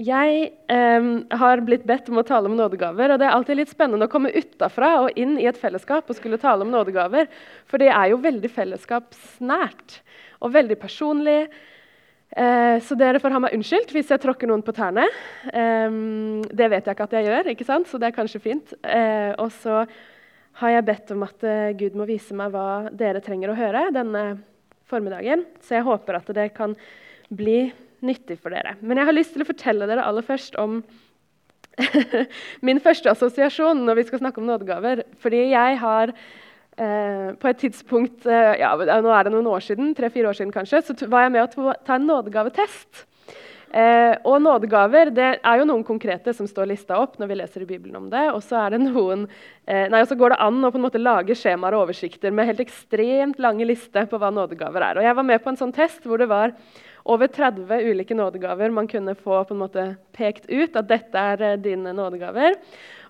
Jeg eh, har blitt bedt om å tale om nådegaver. og Det er alltid litt spennende å komme utafra og inn i et fellesskap og skulle tale om nådegaver. For det er jo veldig fellesskapsnært og veldig personlig. Eh, så dere får ha meg unnskyldt hvis jeg tråkker noen på tærne. Eh, det vet jeg ikke at jeg gjør, ikke sant? så det er kanskje fint. Eh, og så har jeg bedt om at eh, Gud må vise meg hva dere trenger å høre denne formiddagen. Så jeg håper at det kan bli nyttig for dere. Men jeg har lyst til å fortelle dere aller først om min første assosiasjon når vi skal snakke om nådegaver. Fordi jeg har eh, på et tidspunkt eh, ja, Nå er det noen år siden, tre-fire år siden kanskje, så var jeg med å ta en nådegavetest. Eh, og nådegaver det er jo noen konkrete som står lista opp når vi leser i Bibelen om det. Og så er det noen, eh, går det an å på en måte lage skjemaer og oversikter med helt ekstremt lange lister på hva nådegaver er. Og jeg var med på en sånn test hvor det var over 30 ulike nådegaver man kunne få på en måte pekt ut at dette er eh, dine nådegaver.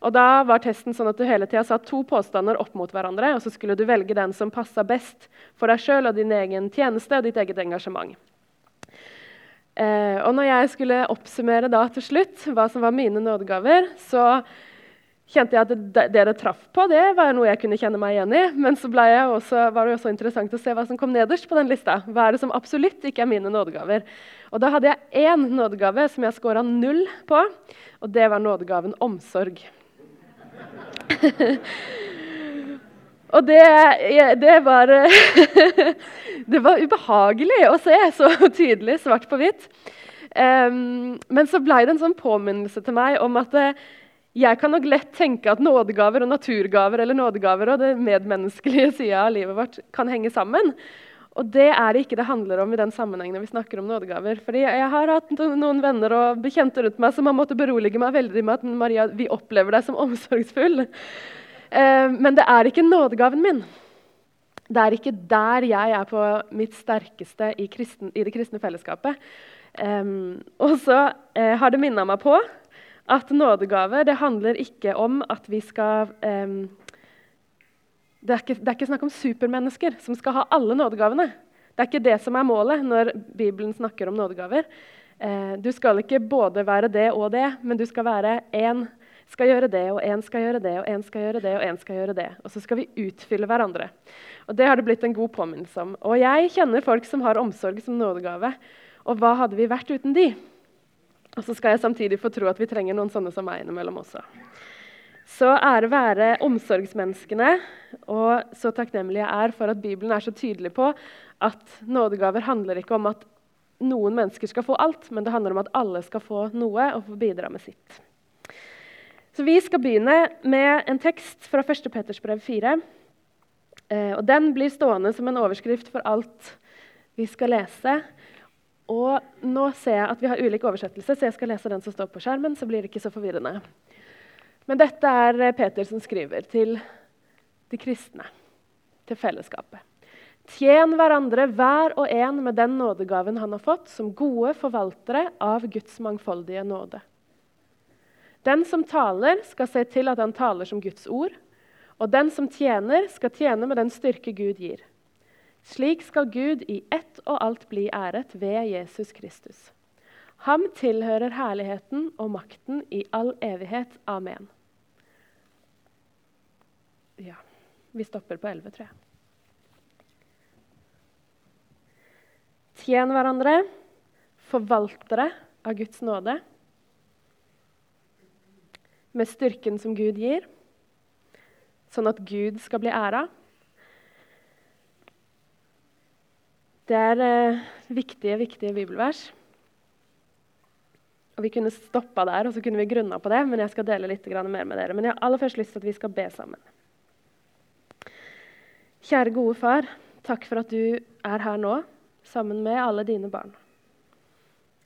Og da var testen sånn at Du hele tida satt to påstander opp mot hverandre, og så skulle du velge den som passa best for deg sjøl og din egen tjeneste og ditt eget engasjement. Eh, og når jeg skulle oppsummere da til slutt hva som var mine nådegaver, så kjente jeg at det, dere traff på, det var noe jeg kunne kjenne meg igjen i. Men så også, var det også interessant å se hva som kom nederst på den lista. Hva er det som absolutt ikke er mine nådegaver? Og da hadde jeg én nådegave som jeg scora null på, og det var nådegaven omsorg. og det, det var Det var ubehagelig å se så tydelig, svart på hvitt. Um, men så ble det en sånn påminnelse til meg om at uh, jeg kan nok lett tenke at nådegaver og naturgaver eller nådegaver og det medmenneskelige sida av livet vårt kan henge sammen. Og det er det ikke det handler om i den sammenhengen vi snakker om nådegaver. Fordi Jeg har hatt noen venner og bekjente rundt meg som har måttet berolige meg veldig med at Maria, vi opplever deg som omsorgsfull. Eh, men det er ikke nådegaven min. Det er ikke der jeg er på mitt sterkeste i, kristen, i det kristne fellesskapet. Eh, og så eh, har det minna meg på at nådegave det handler ikke om at vi skal um, det, er ikke, det, er ikke, snakk om supermennesker som skal ha alle nådegavene. Det er ikke det som er målet når Bibelen snakker om nådegaver. Uh, du skal ikke både være det og det, men du skal være én skal gjøre det, og én skal gjøre det, og én skal gjøre det, og én skal gjøre det. Og så skal vi utfylle hverandre. Og Det har det blitt en god påminnelse om. Og jeg kjenner folk som har omsorg som nådegave. Og hva hadde vi vært uten de? Og så skal jeg samtidig få tro at vi trenger noen sånne som meg innimellom også. Så ære være omsorgsmenneskene, og så takknemlig jeg er for at Bibelen er så tydelig på at nådegaver handler ikke om at noen mennesker skal få alt, men det handler om at alle skal få noe og få bidra med sitt. Så Vi skal begynne med en tekst fra 1. Peters brev 4. Eh, og Den blir stående som en overskrift for alt vi skal lese. Og nå ser jeg at vi har ulik oversettelse, så jeg skal lese den som står på skjermen. så blir det ikke så forvirrende. Men dette er eh, Peter som skriver til de kristne, til fellesskapet. Tjen hverandre hver og en med den nådegaven han har fått, som gode forvaltere av Guds mangfoldige nåde. Den som taler, skal se til at han taler som Guds ord. Og den som tjener, skal tjene med den styrke Gud gir. Slik skal Gud i ett og alt bli æret ved Jesus Kristus. Ham tilhører herligheten og makten i all evighet. Amen. Ja, vi stopper på 11, tror jeg. Tjen hverandre, forvaltere av Guds nåde, med styrken som Gud gir, sånn at Gud skal bli æra. Det er eh, viktige, viktige bibelvers. Og Vi kunne stoppa der og så kunne vi grunna på det, men jeg skal dele litt mer med dere. Men jeg har aller først lyst til at vi skal be sammen. Kjære gode far, takk for at du er her nå sammen med alle dine barn.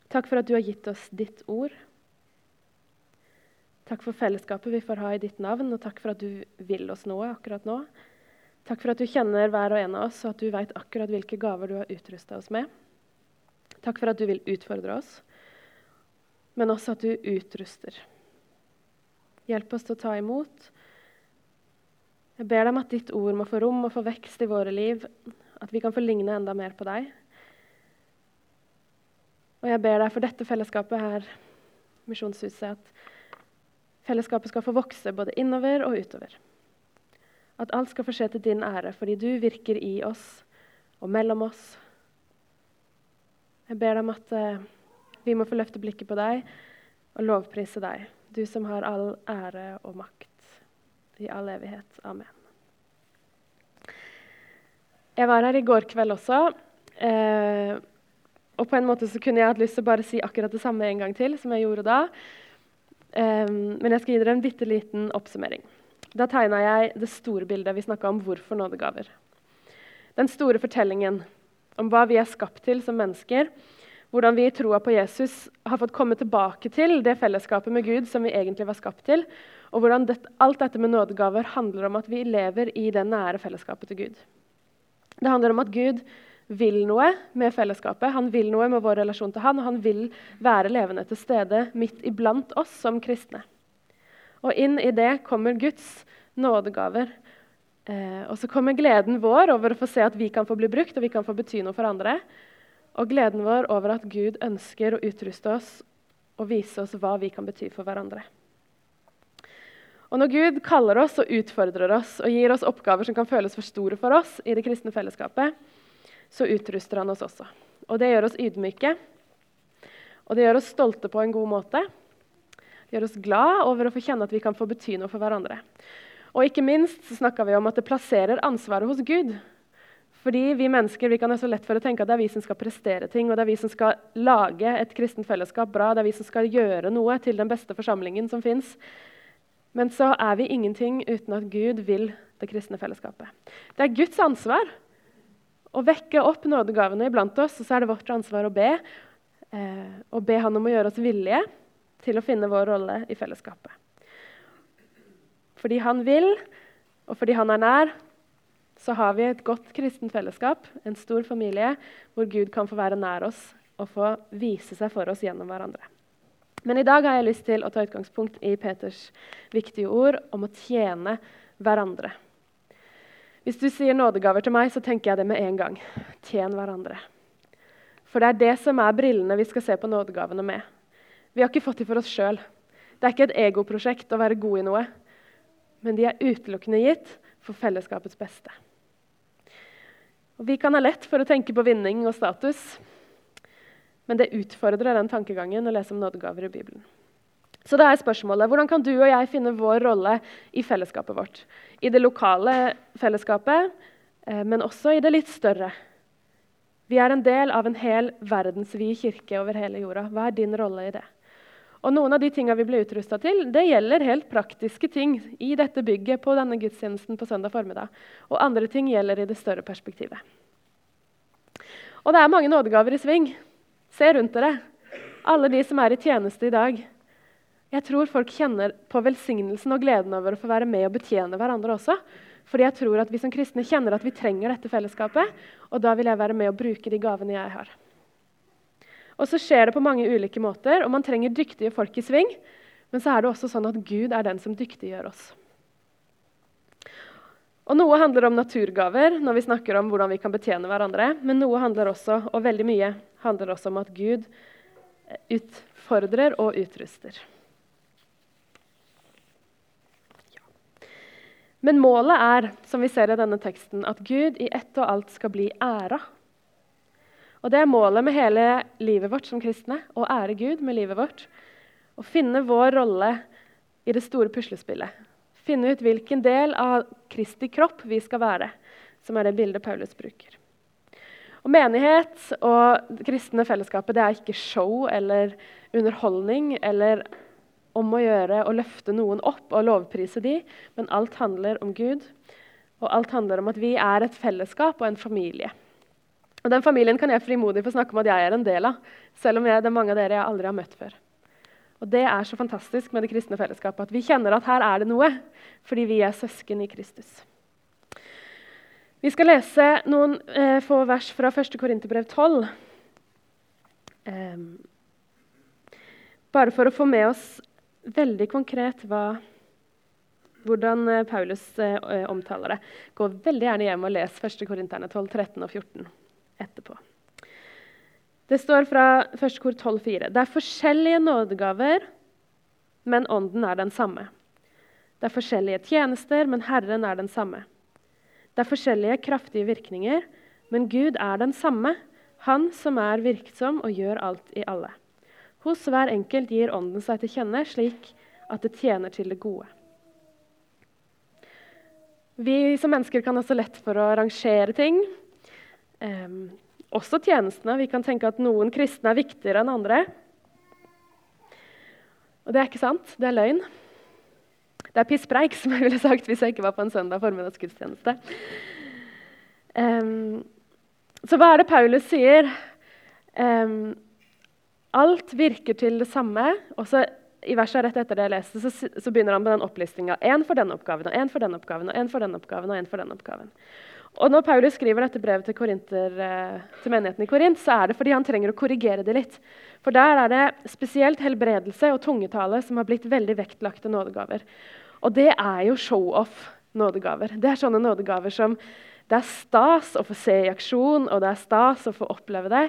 Takk for at du har gitt oss ditt ord. Takk for fellesskapet vi får ha i ditt navn, og takk for at du vil oss noe akkurat nå. Takk for at du kjenner hver og en av oss, og at du vet akkurat hvilke gaver du har utrusta oss med. Takk for at du vil utfordre oss, men også at du utruster. Hjelp oss til å ta imot. Jeg ber deg om at ditt ord må få rom og få vekst i våre liv, at vi kan få ligne enda mer på deg. Og jeg ber deg for dette fellesskapet her Misjonshuset, at fellesskapet skal få vokse både innover og utover. At alt skal få skje til din ære, fordi du virker i oss og mellom oss. Jeg ber deg om at eh, vi må få løfte blikket på deg og lovprise deg, du som har all ære og makt i all evighet. Amen. Jeg var her i går kveld også. Eh, og på en måte så kunne jeg hatt lyst til å bare si akkurat det samme en gang til som jeg gjorde da. Eh, men jeg skal gi dere en bitte liten oppsummering. Da tegna jeg det store bildet. Vi snakka om hvorfor nådegaver. Den store fortellingen om hva vi er skapt til som mennesker. Hvordan vi i troa på Jesus har fått komme tilbake til det fellesskapet med Gud som vi egentlig var skapt til. Og hvordan det, alt dette med nådegaver handler om at vi lever i det nære fellesskapet til Gud. Det handler om at Gud vil noe med fellesskapet. Han vil noe med vår relasjon til han, og han vil være levende til stede midt iblant oss som kristne. Og inn i det kommer Guds nådegaver. Eh, og så kommer gleden vår over å få se at vi kan få bli brukt og vi kan få bety noe for andre. Og gleden vår over at Gud ønsker å utruste oss og vise oss hva vi kan bety for hverandre. Og Når Gud kaller oss og utfordrer oss og gir oss oppgaver som kan føles for store for oss, i det kristne fellesskapet, så utruster han oss også. Og Det gjør oss ydmyke, og det gjør oss stolte på en god måte. Gjør oss glad over å få kjenne at vi kan få bety noe for hverandre. Og ikke minst så vi om at det plasserer ansvaret hos Gud. Fordi vi mennesker vi kan være så lett for å tenke at det er vi som skal prestere ting, og det er vi som skal lage et kristent fellesskap bra, det er vi som skal gjøre noe til den beste forsamlingen som fins. Men så er vi ingenting uten at Gud vil det kristne fellesskapet. Det er Guds ansvar å vekke opp nådegavene iblant oss, og så er det vårt ansvar å be. Eh, og be Han om å gjøre oss villige til å finne vår rolle i fellesskapet. Fordi han vil, og fordi han er nær, så har vi et godt kristent fellesskap, en stor familie, hvor Gud kan få være nær oss og få vise seg for oss gjennom hverandre. Men i dag har jeg lyst til å ta utgangspunkt i Peters viktige ord om å tjene hverandre. Hvis du sier nådegaver til meg, så tenker jeg det med en gang. Tjen hverandre. For det er det som er brillene vi skal se på nådegavene med. Vi har ikke fått dem for oss sjøl. Det er ikke et egoprosjekt å være god i noe. Men de er utelukkende gitt for fellesskapets beste. Og vi kan ha lett for å tenke på vinning og status. Men det utfordrer den tankegangen å lese om nådegaver i Bibelen. Så da er spørsmålet, Hvordan kan du og jeg finne vår rolle i fellesskapet vårt? I det lokale fellesskapet, eh, men også i det litt større. Vi er en del av en hel verdensvid kirke over hele jorda. Hva er din rolle i det? Og Noen av de tingene vi ble utrusta til, det gjelder helt praktiske ting i dette bygget på denne gudstjenesten på søndag formiddag. Og andre ting gjelder i det større perspektivet. Og det er mange nådegaver i sving. Se rundt dere. Alle de som er i tjeneste i dag. Jeg tror folk kjenner på velsignelsen og gleden over å få være med og betjene hverandre også. Fordi jeg tror at vi som kristne kjenner at vi trenger dette fellesskapet. Og da vil jeg være med og bruke de gavene jeg har. Og så skjer det på mange ulike måter, og man trenger dyktige folk i sving. Men så er det også sånn at Gud er den som dyktiggjør oss. Og Noe handler om naturgaver når vi snakker om hvordan vi kan betjene hverandre. Men noe handler også, og veldig mye handler også om at Gud utfordrer og utruster. Men målet er, som vi ser i denne teksten, at Gud i ett og alt skal bli æra. Og Det er målet med hele livet vårt som kristne, å ære Gud med livet vårt. Å finne vår rolle i det store puslespillet. Finne ut hvilken del av Kristi kropp vi skal være, som er det bildet Paulus bruker. Og Menighet og det kristne fellesskapet det er ikke show eller underholdning eller om å gjøre å løfte noen opp og lovprise de, men alt handler om Gud. Og alt handler om at vi er et fellesskap og en familie. Og Den familien kan jeg frimodig få snakke om at jeg er en del av, selv om jeg, det er mange av dere jeg aldri har møtt før. Og Det er så fantastisk med det kristne fellesskapet, at vi kjenner at her er det noe, fordi vi er søsken i Kristus. Vi skal lese noen eh, få vers fra 1. Korinterbrev 12. Eh, bare for å få med oss veldig konkret hva, hvordan eh, Paulus eh, omtaler det. Gå veldig gjerne hjem og les 1. Korinterne 12, 13 og 14 etterpå. Det står fra 1. kor 12,4.: Det er forskjellige nådegaver, men Ånden er den samme. Det er forskjellige tjenester, men Herren er den samme. Det er forskjellige kraftige virkninger, men Gud er den samme, Han som er virksom og gjør alt i alle. Hos hver enkelt gir Ånden seg til kjenne slik at det tjener til det gode. Vi som mennesker kan også lett for å rangere ting. Um, også tjenestene. Vi kan tenke at noen kristne er viktigere enn andre. Og det er ikke sant. Det er løgn. Det er pisspreik, som jeg ville sagt hvis jeg ikke var på en søndag formiddagsgudstjeneste. Um, så hva er det Paulus sier? Um, alt virker til det samme. Og så i verset rett etter det jeg leste, så, så begynner han med den opplistinga. Én for denne oppgaven, og én for denne oppgaven, og én for denne oppgaven, og en for denne oppgaven. Og når Paulus skriver dette brevet til, eh, til menigheten i Korint, så er det fordi han trenger å korrigere det litt. For der er det spesielt helbredelse og tungetale som har blitt veldig vektlagte nådegaver. Og det er jo show-off-nådegaver. Det er sånne nådegaver som det er stas å få se i aksjon, og det er stas å få oppleve det.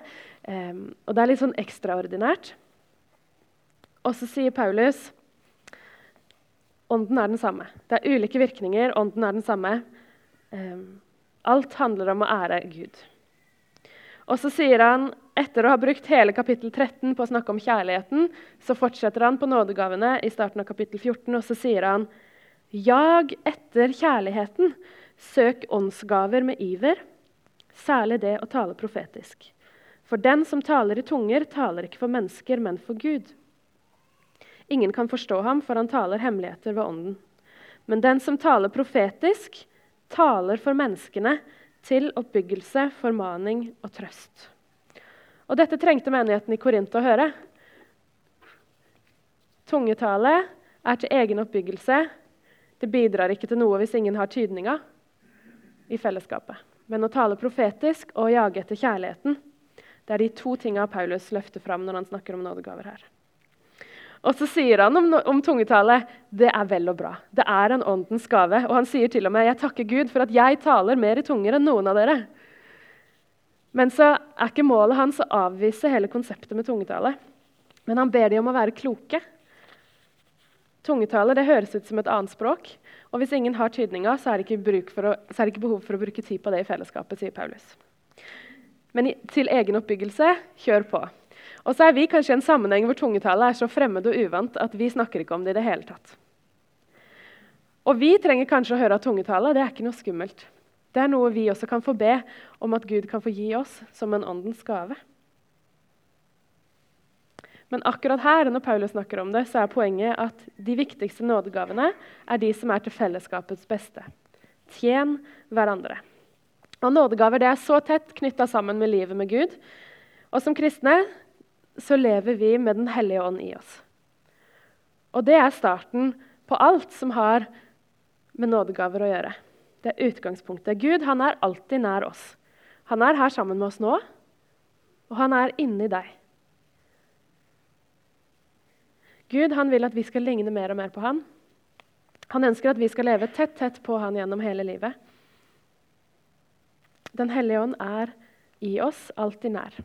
Um, og det er litt sånn ekstraordinært. Og så sier Paulus ånden er den samme. Det er ulike virkninger, ånden er den samme. Um, alt handler om å ære Gud. Og så sier han, etter å ha brukt hele kapittel 13 på å snakke om kjærligheten, så fortsetter han på nådegavene i starten av kapittel 14, og så sier han Jag etter kjærligheten, søk åndsgaver med iver, særlig det å tale profetisk. For den som taler i tunger, taler ikke for mennesker, men for Gud. Ingen kan forstå ham, for han taler hemmeligheter ved ånden. Men den som taler profetisk, taler for menneskene til oppbyggelse, formaning og trøst. Og Dette trengte menigheten i Korint å høre. Tungetale er til egen oppbyggelse. Det bidrar ikke til noe hvis ingen har tydninga i fellesskapet. Men å tale profetisk og jage etter kjærligheten det er de to tinga Paulus løfter fram når han snakker om nådegaver her. Og så sier han om, om tungetale det er vel og bra. Det er en åndens gave. Og han sier til og med jeg takker Gud for at jeg taler mer i tunger enn noen av dere. Men så er ikke målet hans å avvise hele konseptet med tungetale. Men han ber de om å være kloke. Tungetale det høres ut som et annet språk. Og hvis ingen har tydninga, så er, er det ikke behov for å bruke tid på det i fellesskapet, sier Paulus. Men til egen oppbyggelse kjør på. Og så er vi kanskje i en sammenheng hvor tungetallet er så fremmed og uvant at vi snakker ikke om det i det hele tatt. Og vi trenger kanskje å høre at tungetallet det er ikke noe skummelt. Det er noe vi også kan få be om at Gud kan få gi oss som en åndens gave. Men akkurat her når Paulus snakker om det, så er poenget at de viktigste nådegavene er de som er til fellesskapets beste. Tjen hverandre. Og Nådegaver det er så tett knytta sammen med livet med Gud. Og som kristne så lever vi med Den hellige ånd i oss. Og det er starten på alt som har med nådegaver å gjøre. Det er utgangspunktet. Gud han er alltid nær oss. Han er her sammen med oss nå, og han er inni deg. Gud han vil at vi skal ligne mer og mer på han. Han ønsker at vi skal leve tett, tett på han gjennom hele livet. Den hellige ånd er i oss, alltid nær.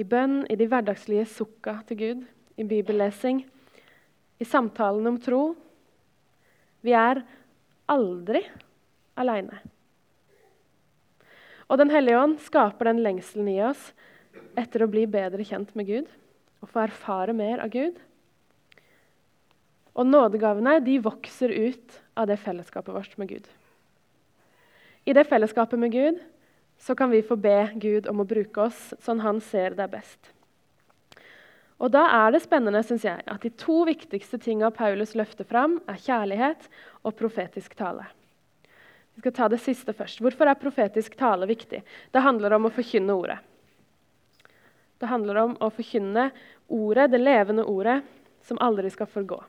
I bønn, i de hverdagslige sukka til Gud, i bibellesing, i samtalen om tro. Vi er aldri aleine. Og Den hellige ånd skaper den lengselen i oss etter å bli bedre kjent med Gud og få erfare mer av Gud. Og nådegavene de vokser ut av det fellesskapet vårt med Gud. I det fellesskapet med Gud så kan vi få be Gud om å bruke oss sånn han ser det er best. Og Da er det spennende synes jeg, at de to viktigste tinga Paulus løfter fram, er kjærlighet og profetisk tale. Vi skal ta det siste først. Hvorfor er profetisk tale viktig? Det handler om å forkynne ordet. Det handler om å forkynne ordet, det levende ordet, som aldri skal forgå.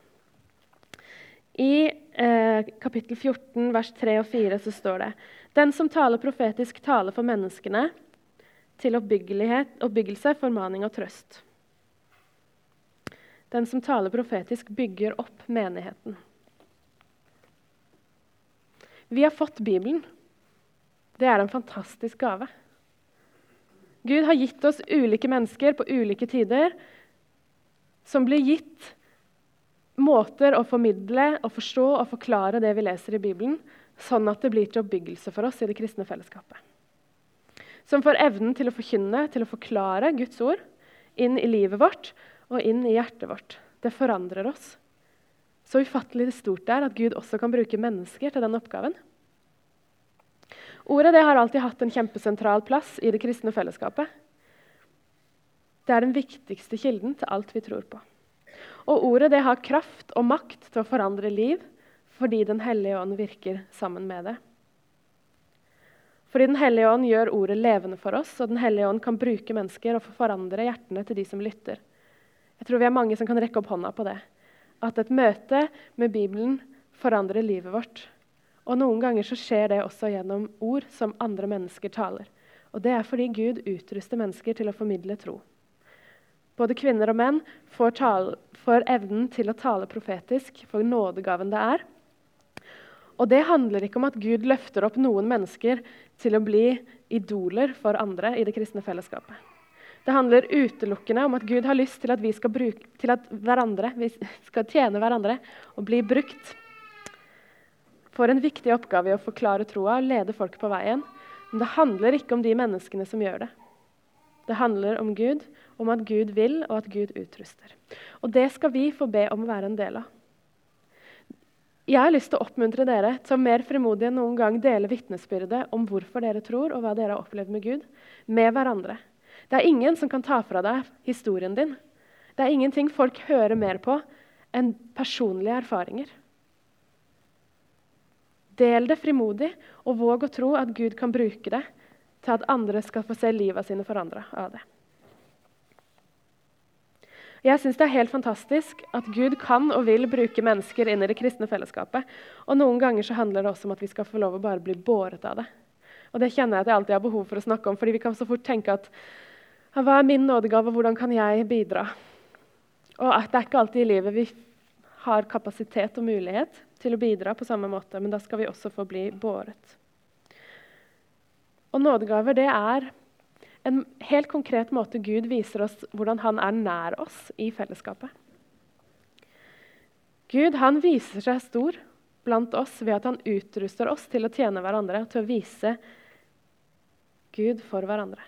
I eh, kapittel 14, vers 3 og 4 så står det den som taler profetisk, taler for menneskene til oppbyggelse, formaning og trøst. Den som taler profetisk, bygger opp menigheten. Vi har fått Bibelen. Det er en fantastisk gave. Gud har gitt oss ulike mennesker på ulike tider som blir gitt måter å formidle og forstå og forklare det vi leser i Bibelen, sånn at det blir til oppbyggelse for oss i det kristne fellesskapet. Som får evnen til å forkynne, til å forklare Guds ord inn i livet vårt og inn i hjertet vårt. Det forandrer oss. Så ufattelig stort det er at Gud også kan bruke mennesker til den oppgaven. Ordet har alltid hatt en kjempesentral plass i det kristne fellesskapet. Det er den viktigste kilden til alt vi tror på. Og ordet har kraft og makt til å forandre liv fordi Den hellige ånd virker sammen med det. Fordi Den hellige ånd gjør ordet levende for oss, og Den hellige ånd kan bruke mennesker og forandre hjertene til de som lytter. Jeg tror vi er mange som kan rekke opp hånda på det. At et møte med Bibelen forandrer livet vårt. Og noen ganger så skjer det også gjennom ord som andre mennesker taler. Og det er fordi Gud utruster mennesker til å formidle tro. Både kvinner og menn får, tale, får evnen til å tale profetisk for nådegaven det er. Og det handler ikke om at Gud løfter opp noen mennesker til å bli idoler for andre i det kristne fellesskapet. Det handler utelukkende om at Gud har lyst til at vi skal, bruke, til at vi skal tjene hverandre og bli brukt for en viktig oppgave i å forklare troa og lede folk på veien. Men det handler ikke om de menneskene som gjør det. Det handler om Gud, om at Gud vil, og at Gud utruster. Og det skal vi få be om å være en del av. Jeg har lyst til å oppmuntre dere til å mer frimodig enn noen gang dele vitnesbyrdet om hvorfor dere tror, og hva dere har opplevd med Gud, med hverandre. Det er ingen som kan ta fra deg historien din. Det er ingenting folk hører mer på enn personlige erfaringer. Del det frimodig, og våg å tro at Gud kan bruke det til at andre skal få se livet sine forandra av det. Jeg synes Det er helt fantastisk at Gud kan og vil bruke mennesker inn i det kristne fellesskapet. Og Noen ganger så handler det også om at vi skal få lov å bare bli båret av det. Og Det kjenner jeg at jeg alltid har behov for å snakke om, fordi vi kan så fort tenke at hva er min nådegave, hvordan kan jeg bidra? Og at Det er ikke alltid i livet vi har kapasitet og mulighet til å bidra på samme måte, men da skal vi også få bli båret. Og nådegaver det er en helt konkret måte Gud viser oss hvordan han er nær oss i fellesskapet. Gud han viser seg stor blant oss ved at han utruster oss til å tjene hverandre til å vise Gud for hverandre.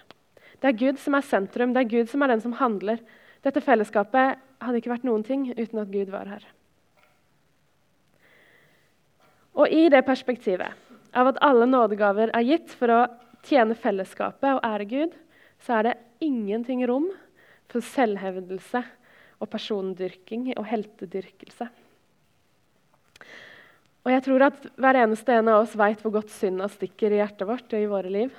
Det er Gud som er sentrum, det er Gud som er den som handler. Dette fellesskapet hadde ikke vært noen ting uten at Gud var her. Og i det perspektivet av at alle nådegaver er gitt for å tjene fellesskapet og ære Gud, så er det ingenting rom for selvhevdelse og persondyrking og heltedyrkelse. Og jeg tror at hver eneste en av oss veit hvor godt synda stikker i hjertet vårt og i våre liv.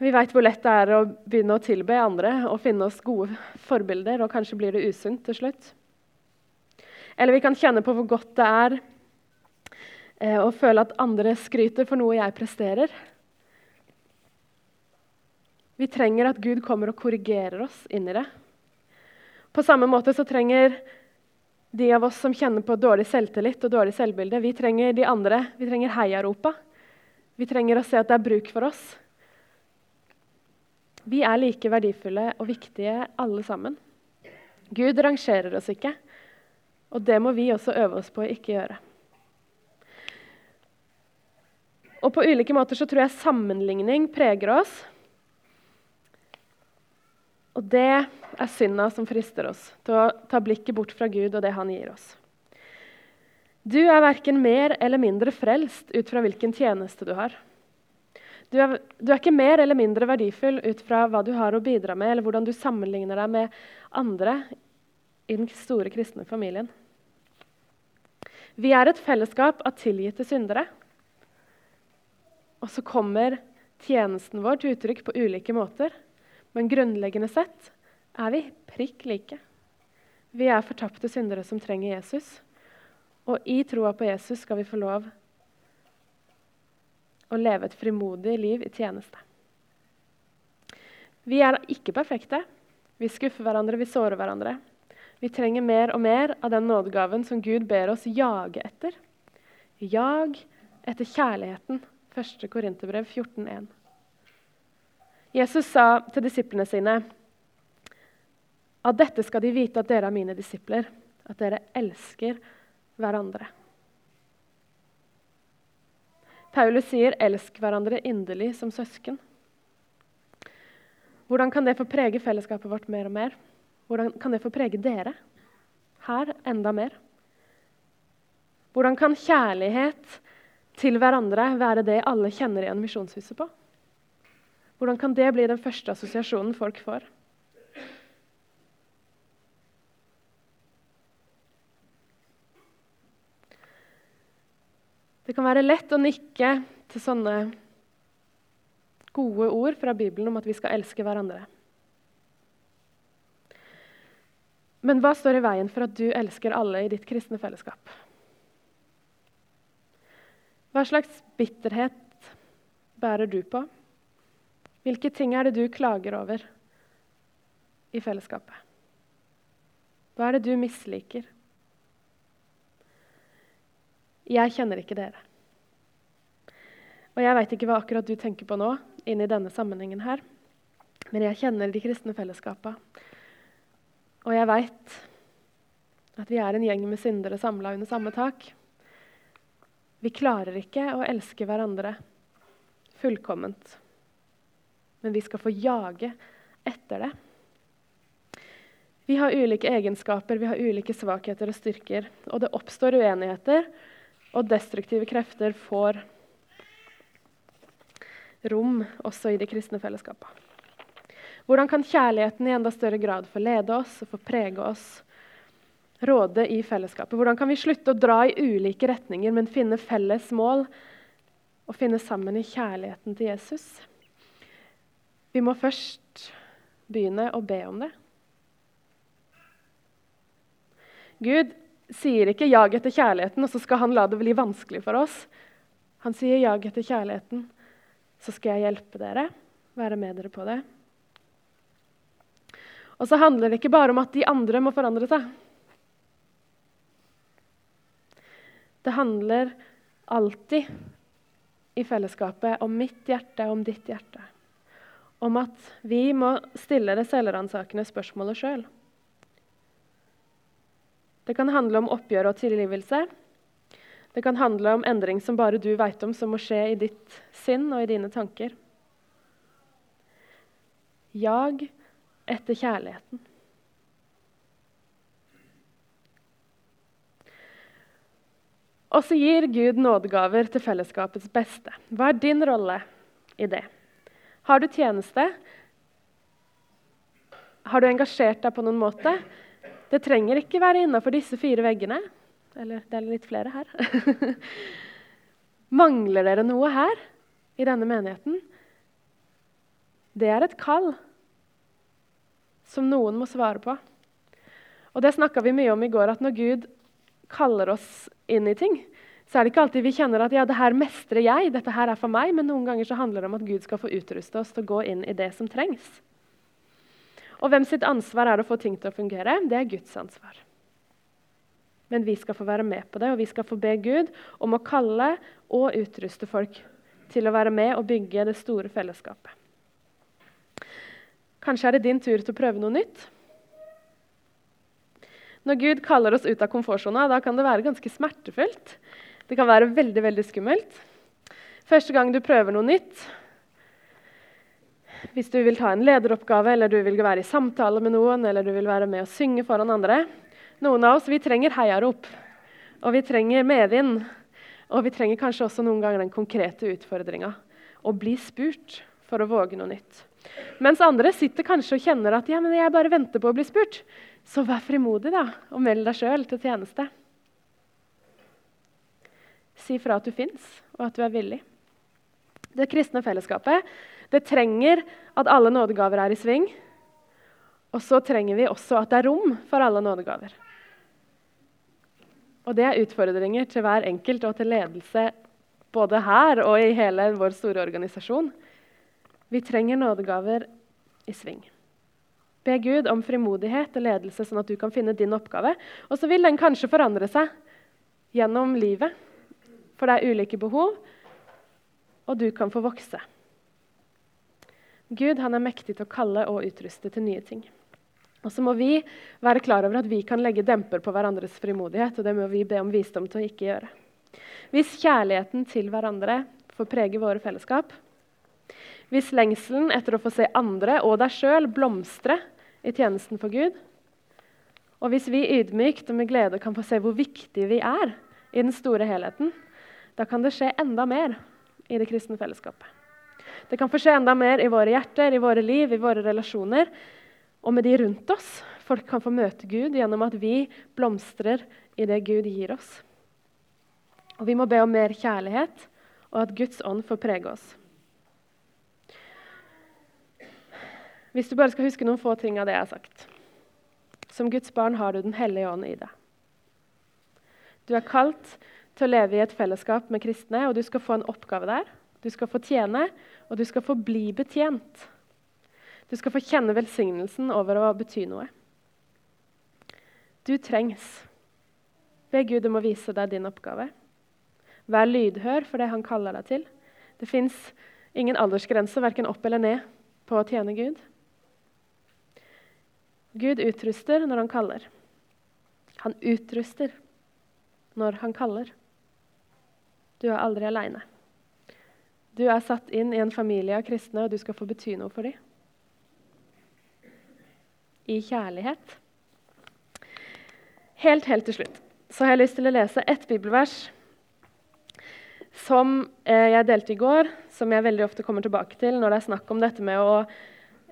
Vi veit hvor lett det er å begynne å tilbe andre og finne oss gode forbilder, og kanskje blir det usunt til slutt. Eller vi kan kjenne på hvor godt det er eh, å føle at andre skryter for noe jeg presterer. Vi trenger at Gud kommer og korrigerer oss inn i det. På samme måte så trenger de av oss som kjenner på dårlig selvtillit og dårlig selvbilde, vi trenger de andre. Vi trenger heiaropa. Vi trenger å se at det er bruk for oss. Vi er like verdifulle og viktige alle sammen. Gud rangerer oss ikke, og det må vi også øve oss på å ikke gjøre. Og På ulike måter så tror jeg sammenligning preger oss. Og det er synda som frister oss til å ta blikket bort fra Gud og det han gir oss. Du er verken mer eller mindre frelst ut fra hvilken tjeneste du har. Du er, du er, ikke mer eller mindre verdifull ut fra hva du har å bidra med, eller hvordan du sammenligner deg med andre i den store kristne familien. Vi er et fellesskap av tilgitte syndere. Og så kommer tjenesten vår til uttrykk på ulike måter. Men grunnleggende sett er vi prikk like. Vi er fortapte syndere som trenger Jesus. Og i troa på Jesus skal vi få lov å leve et frimodig liv i tjeneste. Vi er ikke perfekte. Vi skuffer hverandre, vi sårer hverandre. Vi trenger mer og mer av den nådegaven som Gud ber oss jage etter. Jag etter kjærligheten. 1. Korinterbrev 14,1. Jesus sa til disiplene sine Av dette skal de vite at dere er mine disipler, at dere elsker hverandre. Paulus sier 'elsk hverandre inderlig som søsken'. Hvordan kan det få prege fellesskapet vårt mer og mer? Hvordan kan det få prege dere her enda mer? Hvordan kan kjærlighet til hverandre være det alle kjenner igjen Misjonshuset på? Hvordan kan det bli den første assosiasjonen folk får? Det kan være lett å nikke til sånne gode ord fra Bibelen om at vi skal elske hverandre. Men hva står i veien for at du elsker alle i ditt kristne fellesskap? Hva slags bitterhet bærer du på? Hvilke ting er det du klager over i fellesskapet? Hva er det du misliker? Jeg kjenner ikke dere. Og jeg veit ikke hva akkurat du tenker på nå, inn i denne sammenhengen her. Men jeg kjenner de kristne fellesskapene. Og jeg veit at vi er en gjeng med syndere samla under samme tak. Vi klarer ikke å elske hverandre fullkomment. Men vi skal få jage etter det. Vi har ulike egenskaper, vi har ulike svakheter og styrker. Og det oppstår uenigheter og destruktive krefter får rom også i de kristne fellesskapene. Hvordan kan kjærligheten i enda større grad få lede oss og få prege oss, råde i fellesskapet? Hvordan kan vi slutte å dra i ulike retninger, men finne felles mål og finne sammen i kjærligheten til Jesus? Vi må først begynne å be om det. Gud sier ikke 'jag etter kjærligheten', og så skal han la det bli vanskelig for oss. Han sier 'jag etter kjærligheten', så skal jeg hjelpe dere, være med dere på det. Og så handler det ikke bare om at de andre må forandre seg. Det handler alltid i fellesskapet om mitt hjerte og om ditt hjerte. Om at vi må stille det selvransakende spørsmålet sjøl. Selv. Det kan handle om oppgjør og tilgivelse. Det kan handle om endring som bare du veit om, som må skje i ditt sinn og i dine tanker. Jag etter kjærligheten. Og så gir Gud nådegaver til fellesskapets beste. Hva er din rolle i det? Har du tjeneste? Har du engasjert deg på noen måte? Det trenger ikke være innafor disse fire veggene. Eller det er litt flere her. Mangler dere noe her i denne menigheten? Det er et kall som noen må svare på. Og Det snakka vi mye om i går, at når Gud kaller oss inn i ting, så er det ikke alltid vi kjenner at ja, det her mestrer jeg, dette her er for meg, men noen ganger så handler det om at Gud skal få utruste oss til å gå inn i det som trengs. Og hvem sitt ansvar er å få ting til å fungere? Det er Guds ansvar. Men vi skal få være med på det, og vi skal få be Gud om å kalle og utruste folk til å være med og bygge det store fellesskapet. Kanskje er det din tur til å prøve noe nytt? Når Gud kaller oss ut av komfortsona, da kan det være ganske smertefullt. Det kan være veldig, veldig skummelt. Første gang du prøver noe nytt, hvis du vil ta en lederoppgave, eller du vil være i samtale med noen, eller du vil være med å synge foran andre. Noen av oss vi trenger heiarop, og vi trenger medvind. Og vi trenger kanskje også noen ganger den konkrete utfordringa. Å bli spurt for å våge noe nytt. Mens andre sitter kanskje og kjenner at ja, men jeg bare venter på å bli spurt. Så vær frimodig da, og meld deg sjøl til tjeneste. Si fra at du fins, og at du er villig. Det kristne fellesskapet det trenger at alle nådegaver er i sving. Og så trenger vi også at det er rom for alle nådegaver. Og det er utfordringer til hver enkelt og til ledelse både her og i hele vår store organisasjon. Vi trenger nådegaver i sving. Be Gud om frimodighet og ledelse, sånn at du kan finne din oppgave. Og så vil den kanskje forandre seg gjennom livet, for det er ulike behov, og du kan få vokse. Gud er mektig til å kalle og utruste til nye ting. Og så må vi være klar over at vi kan legge demper på hverandres frimodighet. og det må vi be om visdom til å ikke gjøre. Hvis kjærligheten til hverandre får prege våre fellesskap, hvis lengselen etter å få se andre og deg sjøl blomstre i tjenesten for Gud, og hvis vi ydmykt og med glede kan få se hvor viktige vi er i den store helheten, da kan det skje enda mer i det kristne fellesskapet. Det kan få skje enda mer i våre hjerter, i våre liv, i våre relasjoner og med de rundt oss. Folk kan få møte Gud gjennom at vi blomstrer i det Gud gir oss. Og Vi må be om mer kjærlighet, og at Guds ånd får prege oss. Hvis du bare skal huske noen få ting av det jeg har sagt Som Guds barn har du Den hellige ånd i deg. Du er kalt til å leve i et fellesskap med kristne, og du skal få en oppgave der. Du skal få tjene, og du skal få bli betjent. Du skal få kjenne velsignelsen over å bety noe. Du trengs. Be Gud om å vise deg din oppgave. Vær lydhør for det han kaller deg til. Det fins ingen aldersgrense, verken opp eller ned, på å tjene Gud. Gud utruster når han kaller. Han utruster når han kaller. Du er aldri aleine. Du er satt inn i en familie av kristne, og du skal få bety noe for dem. I kjærlighet. Helt, helt til slutt så har jeg lyst til å lese ett bibelvers som eh, jeg delte i går, som jeg veldig ofte kommer tilbake til når det er snakk om dette med, å,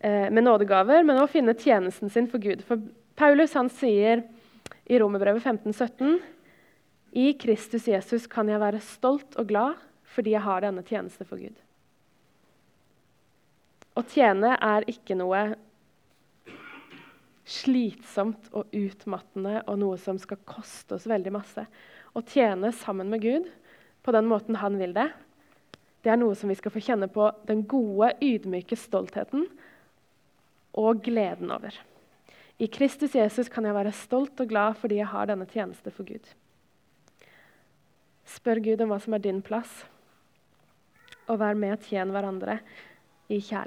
med nådegaver, men å finne tjenesten sin for Gud. For Paulus han sier i Romerbrevet 15-17 i Kristus Jesus kan jeg være stolt og glad fordi jeg har denne tjeneste for Gud. Å tjene er ikke noe slitsomt og utmattende og noe som skal koste oss veldig masse. Å tjene sammen med Gud på den måten han vil det, det er noe som vi skal få kjenne på den gode, ydmyke stoltheten og gleden over. I Kristus Jesus kan jeg være stolt og glad fordi jeg har denne tjeneste for Gud. Spør Gud om hva som er din plass og vær med og tjen hverandre i kjærlighet.